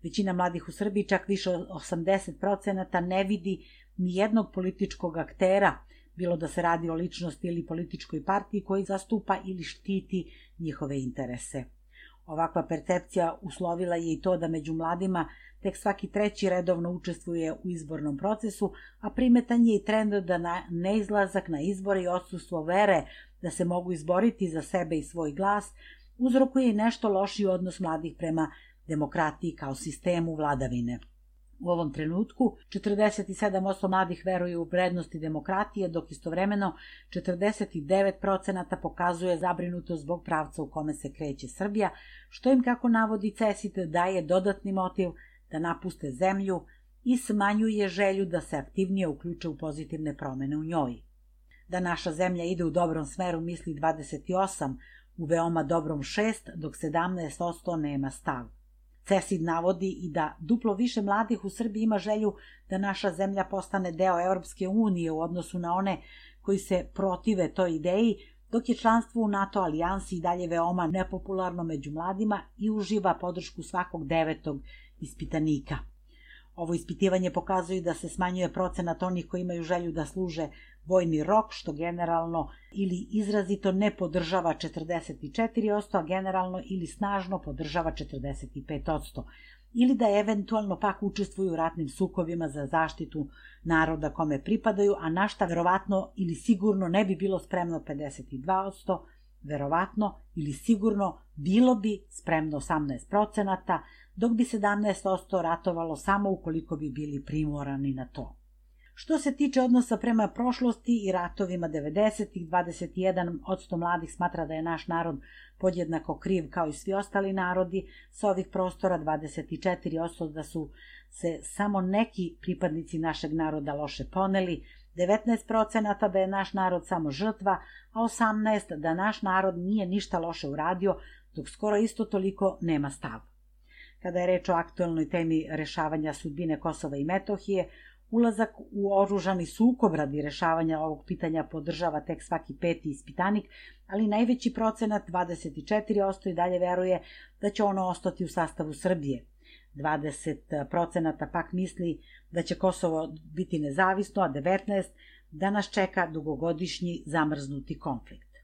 Većina mladih u Srbiji, čak više od 80%, ne vidi ni jednog političkog aktera, bilo da se radi o ličnosti ili političkoj partiji koji zastupa ili štiti njihove interese. Ovakva percepcija uslovila je i to da među mladima tek svaki treći redovno učestvuje u izbornom procesu, a primetan je i trend da na neizlazak na izbore i odsustvo vere da se mogu izboriti za sebe i svoj glas, uzrokuje i nešto lošiji odnos mladih prema demokratiji kao sistemu vladavine. U ovom trenutku 47% mladih veruju u vrednosti demokratije, dok istovremeno 49% pokazuje zabrinutost zbog pravca u kome se kreće Srbija, što im, kako navodi Cesit, daje dodatni motiv da napuste zemlju i smanjuje želju da se aktivnije uključe u pozitivne promene u njoj. Da naša zemlja ide u dobrom smeru misli 28, u veoma dobrom 6, dok 17% nema stav. CESID navodi i da duplo više mladih u Srbiji ima želju da naša zemlja postane deo Europske unije u odnosu na one koji se protive toj ideji, dok je članstvo u NATO alijansi i dalje veoma nepopularno među mladima i uživa podršku svakog devetog ispitanika. Ovo ispitivanje pokazuje da se smanjuje procenat onih koji imaju želju da služe vojni rok, što generalno ili izrazito ne podržava 44%, a generalno ili snažno podržava 45%, ili da eventualno pak učestvuju u ratnim sukovima za zaštitu naroda kome pripadaju, a našta verovatno ili sigurno ne bi bilo spremno 52%, verovatno ili sigurno bilo bi spremno 18%, dok bi 17% ratovalo samo ukoliko bi bili primorani na to. Što se tiče odnosa prema prošlosti i ratovima 90-ih, 21% mladih smatra da je naš narod podjednako kriv kao i svi ostali narodi. Sa ovih prostora 24% da su se samo neki pripadnici našeg naroda loše poneli, 19% da je naš narod samo žrtva, a 18% da naš narod nije ništa loše uradio, dok skoro isto toliko nema stav. Kada je reč o aktuelnoj temi rešavanja sudbine Kosova i Metohije, Ulazak u oružani sukob radi rešavanja ovog pitanja podržava tek svaki peti ispitanik, ali najveći procenat, 24%, i dalje veruje da će ono ostati u sastavu Srbije. 20% pak misli da će Kosovo biti nezavisno, a 19% da nas čeka dugogodišnji zamrznuti konflikt.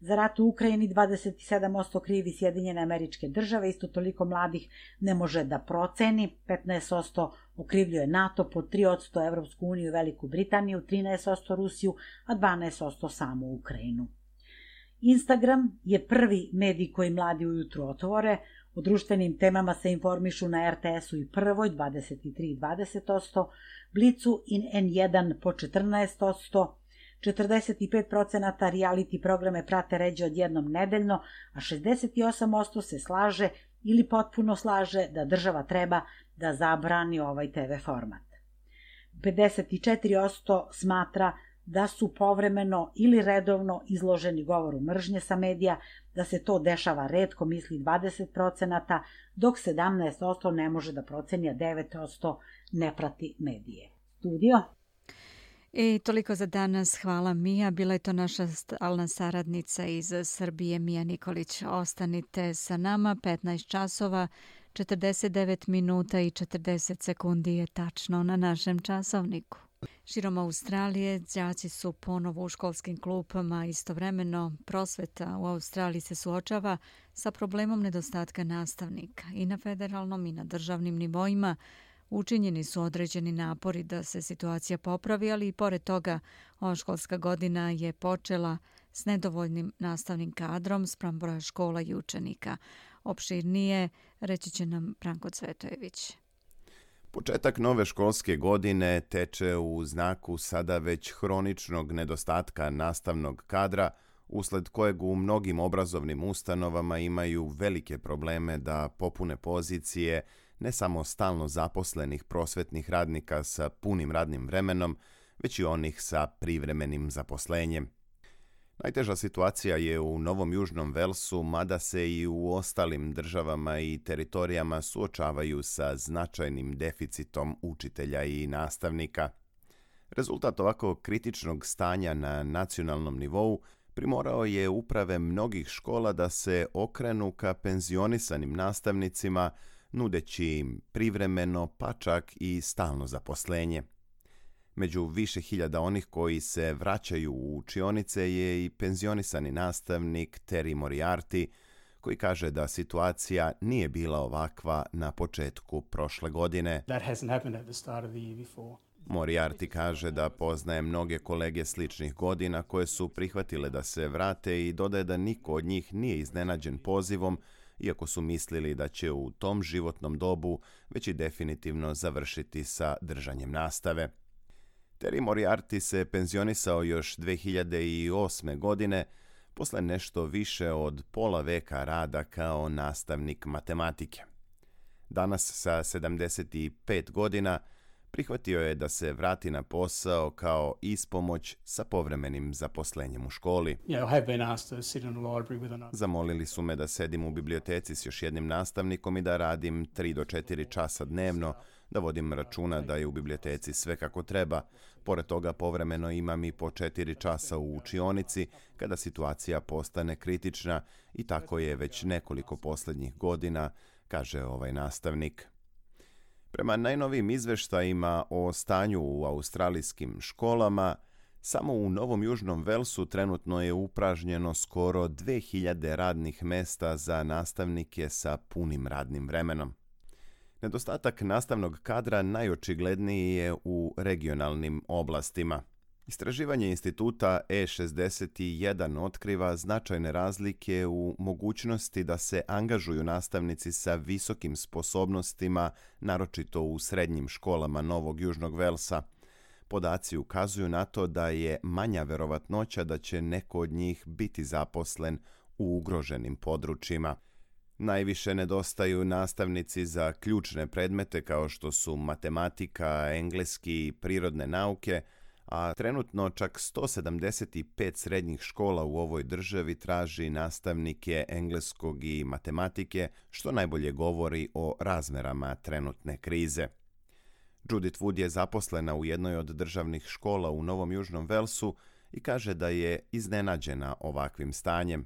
Za rat u Ukrajini 27% krivi Sjedinjene američke države, isto toliko mladih ne može da proceni, 15% okrivljuje NATO, po 3% Evropsku uniju i Veliku Britaniju, 13% Rusiju, a 12% samo Ukrajinu. Instagram je prvi medij koji mladi ujutru otvore, o društvenim temama se informišu na RTS-u i prvoj 23 i 20%, Blicu i N1 po 14%, 45% reality programe prate ređe od jednom nedeljno, a 68% se slaže ili potpuno slaže da država treba da zabrani ovaj TV format. 54% smatra da su povremeno ili redovno izloženi govoru mržnje sa medija, da se to dešava redko, misli 20%, dok 17% ne može da proceni, a 9% ne prati medije. Studio? I toliko za danas. Hvala Mija. Bila je to naša stalna saradnica iz Srbije, Mija Nikolić. Ostanite sa nama. 15 časova, 49 minuta i 40 sekundi je tačno na našem časovniku. Širom Australije đaci su ponovo u školskim klupama. Istovremeno prosveta u Australiji se suočava sa problemom nedostatka nastavnika i na federalnom i na državnim nivoima, Učinjeni su određeni napori da se situacija popravi, ali i pored toga ova školska godina je počela s nedovoljnim nastavnim kadrom sprem broja škola i učenika. Opširnije reći će nam Branko Cvetojević. Početak nove školske godine teče u znaku sada već hroničnog nedostatka nastavnog kadra, usled kojeg u mnogim obrazovnim ustanovama imaju velike probleme da popune pozicije ne samo stalno zaposlenih prosvetnih radnika sa punim radnim vremenom, već i onih sa privremenim zaposlenjem. Najteža situacija je u Novom Južnom Velsu, mada se i u ostalim državama i teritorijama suočavaju sa značajnim deficitom učitelja i nastavnika. Rezultat ovako kritičnog stanja na nacionalnom nivou primorao je uprave mnogih škola da se okrenu ka penzionisanim nastavnicima, nudeći im privremeno, pa čak i stalno zaposlenje. Među više hiljada onih koji se vraćaju u učionice je i penzionisani nastavnik Terry Moriarty, koji kaže da situacija nije bila ovakva na početku prošle godine. Moriarty kaže da poznaje mnoge kolege sličnih godina koje su prihvatile da se vrate i dodaje da niko od njih nije iznenađen pozivom iako su mislili da će u tom životnom dobu već i definitivno završiti sa držanjem nastave. Terry Moriarty se penzionisao još 2008. godine posle nešto više od pola veka rada kao nastavnik matematike. Danas sa 75 godina prihvatio je da se vrati na posao kao ispomoć sa povremenim zaposlenjem u školi. Zamolili su me da sedim u biblioteci s još jednim nastavnikom i da radim 3 do 4 časa dnevno, da vodim računa da je u biblioteci sve kako treba. Pored toga povremeno imam i po 4 časa u učionici kada situacija postane kritična i tako je već nekoliko poslednjih godina, kaže ovaj nastavnik. Prema najnovim izveštajima o stanju u australijskim školama, samo u Novom Južnom Velsu trenutno je upražnjeno skoro 2000 radnih mesta za nastavnike sa punim radnim vremenom. Nedostatak nastavnog kadra najočigledniji je u regionalnim oblastima – Istraživanje instituta E61 otkriva značajne razlike u mogućnosti da se angažuju nastavnici sa visokim sposobnostima, naročito u srednjim školama Novog Južnog Velsa. Podaci ukazuju na to da je manja verovatnoća da će neko od njih biti zaposlen u ugroženim područjima. Najviše nedostaju nastavnici za ključne predmete kao što su matematika, engleski i prirodne nauke, a trenutno čak 175 srednjih škola u ovoj državi traži nastavnike engleskog i matematike, što najbolje govori o razmerama trenutne krize. Judith Wood je zaposlena u jednoj od državnih škola u Novom Južnom Velsu i kaže da je iznenađena ovakvim stanjem.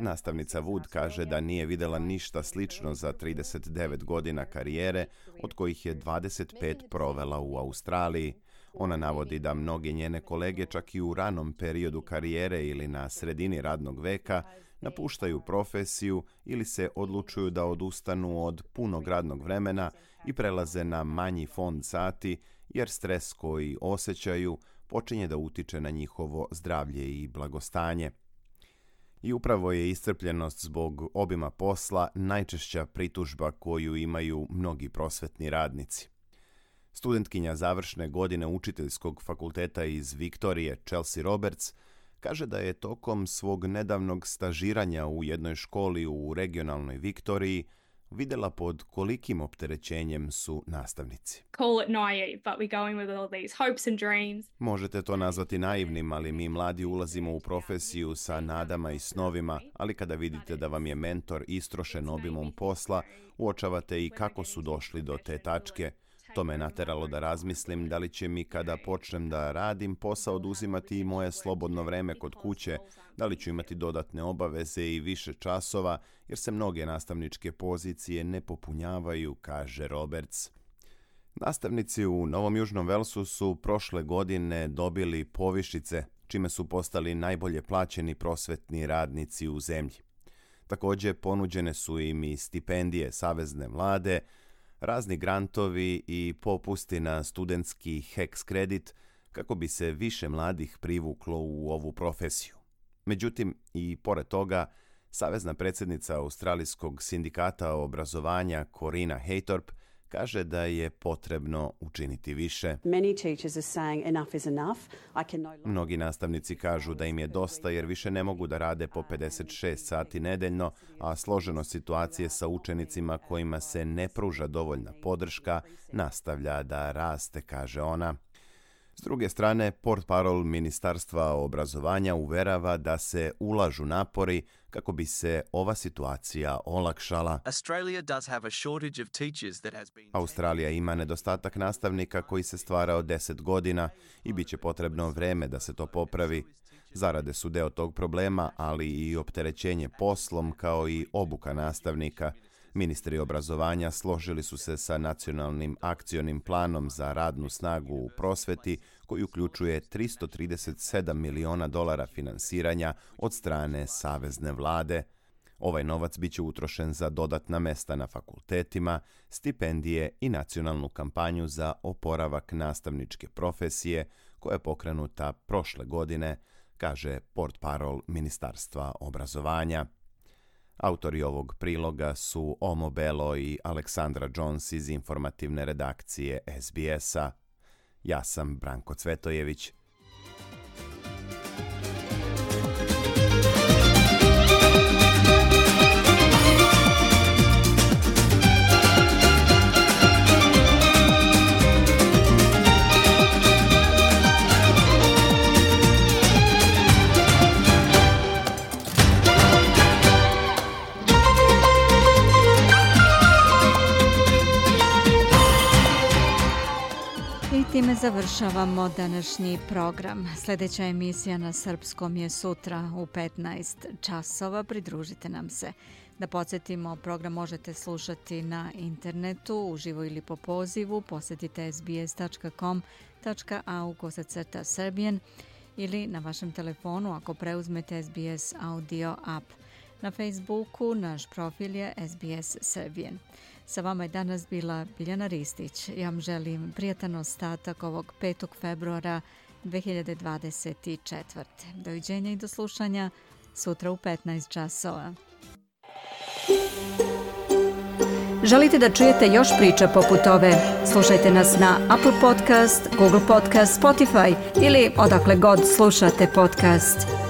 Nastavnica Wood kaže da nije videla ništa slično za 39 godina karijere, od kojih je 25 provela u Australiji. Ona navodi da mnogi njene kolege čak i u ranom periodu karijere ili na sredini radnog veka napuštaju profesiju ili se odlučuju da odustanu od punog radnog vremena i prelaze na manji fond sati jer stres koji osjećaju počinje da utiče na njihovo zdravlje i blagostanje. I upravo je iscrpljenost zbog obima posla najčešća pritužba koju imaju mnogi prosvetni radnici. Studentkinja završne godine učiteljskog fakulteta iz Viktorije, Chelsea Roberts, kaže da je tokom svog nedavnog stažiranja u jednoj školi u regionalnoj Viktoriji videla pod kolikim opterećenjem su nastavnici. Možete to nazvati naivnim, ali mi mladi ulazimo u profesiju sa nadama i snovima, ali kada vidite da vam je mentor istrošen obimom posla, uočavate i kako su došli do te tačke – To me nateralo da razmislim da li će mi kada počnem da radim posao oduzimati i moje slobodno vreme kod kuće, da li ću imati dodatne obaveze i više časova, jer se mnoge nastavničke pozicije ne popunjavaju, kaže Roberts. Nastavnici u Novom Južnom Velsu su prošle godine dobili povišice, čime su postali najbolje plaćeni prosvetni radnici u zemlji. Također ponuđene su im i stipendije Savezne vlade, razni grantovi i popusti na studentski HEX kredit kako bi se više mladih privuklo u ovu profesiju. Međutim, i pored toga, Savezna predsjednica Australijskog sindikata obrazovanja Corina Haytorp kaže da je potrebno učiniti više. Mnogi nastavnici kažu da im je dosta jer više ne mogu da rade po 56 sati nedeljno, a složeno situacije sa učenicima kojima se ne pruža dovoljna podrška nastavlja da raste, kaže ona. S druge strane, port parol Ministarstva obrazovanja uverava da se ulažu napori kako bi se ova situacija olakšala. Australija ima nedostatak nastavnika koji se stvara od 10 godina i bit će potrebno vreme da se to popravi. Zarade su deo tog problema, ali i opterećenje poslom kao i obuka nastavnika – Ministri obrazovanja složili su se sa nacionalnim akcionim planom za radnu snagu u prosveti koji uključuje 337 miliona dolara finansiranja od strane Savezne vlade. Ovaj novac biće utrošen za dodatna mesta na fakultetima, stipendije i nacionalnu kampanju za oporavak nastavničke profesije koja je pokrenuta prošle godine, kaže port parol Ministarstva obrazovanja. Autori ovog priloga su Omo Belo i Aleksandra Jones iz informativne redakcije SBS-a. Ja sam Branko Cvetojević. Time završavamo današnji program. Sljedeća emisija na srpskom je sutra u 15 časova. Pridružite nam se. Da podsjetimo, program možete slušati na internetu, uživo ili po pozivu. Posjetite sbs.com.au kosacrta srbijen ili na vašem telefonu ako preuzmete SBS audio app. Na Facebooku naš profil je SBS Srbijen. Sa vama je danas bila Biljana Ristić. Ja vam želim prijatan ostatak ovog 5. februara 2024. Doviđenja i do slušanja sutra u 15 časova. Želite da čujete još priča poput ove? Slušajte nas na Apple Podcast, Google Podcast, Spotify ili odakle god slušate podcast.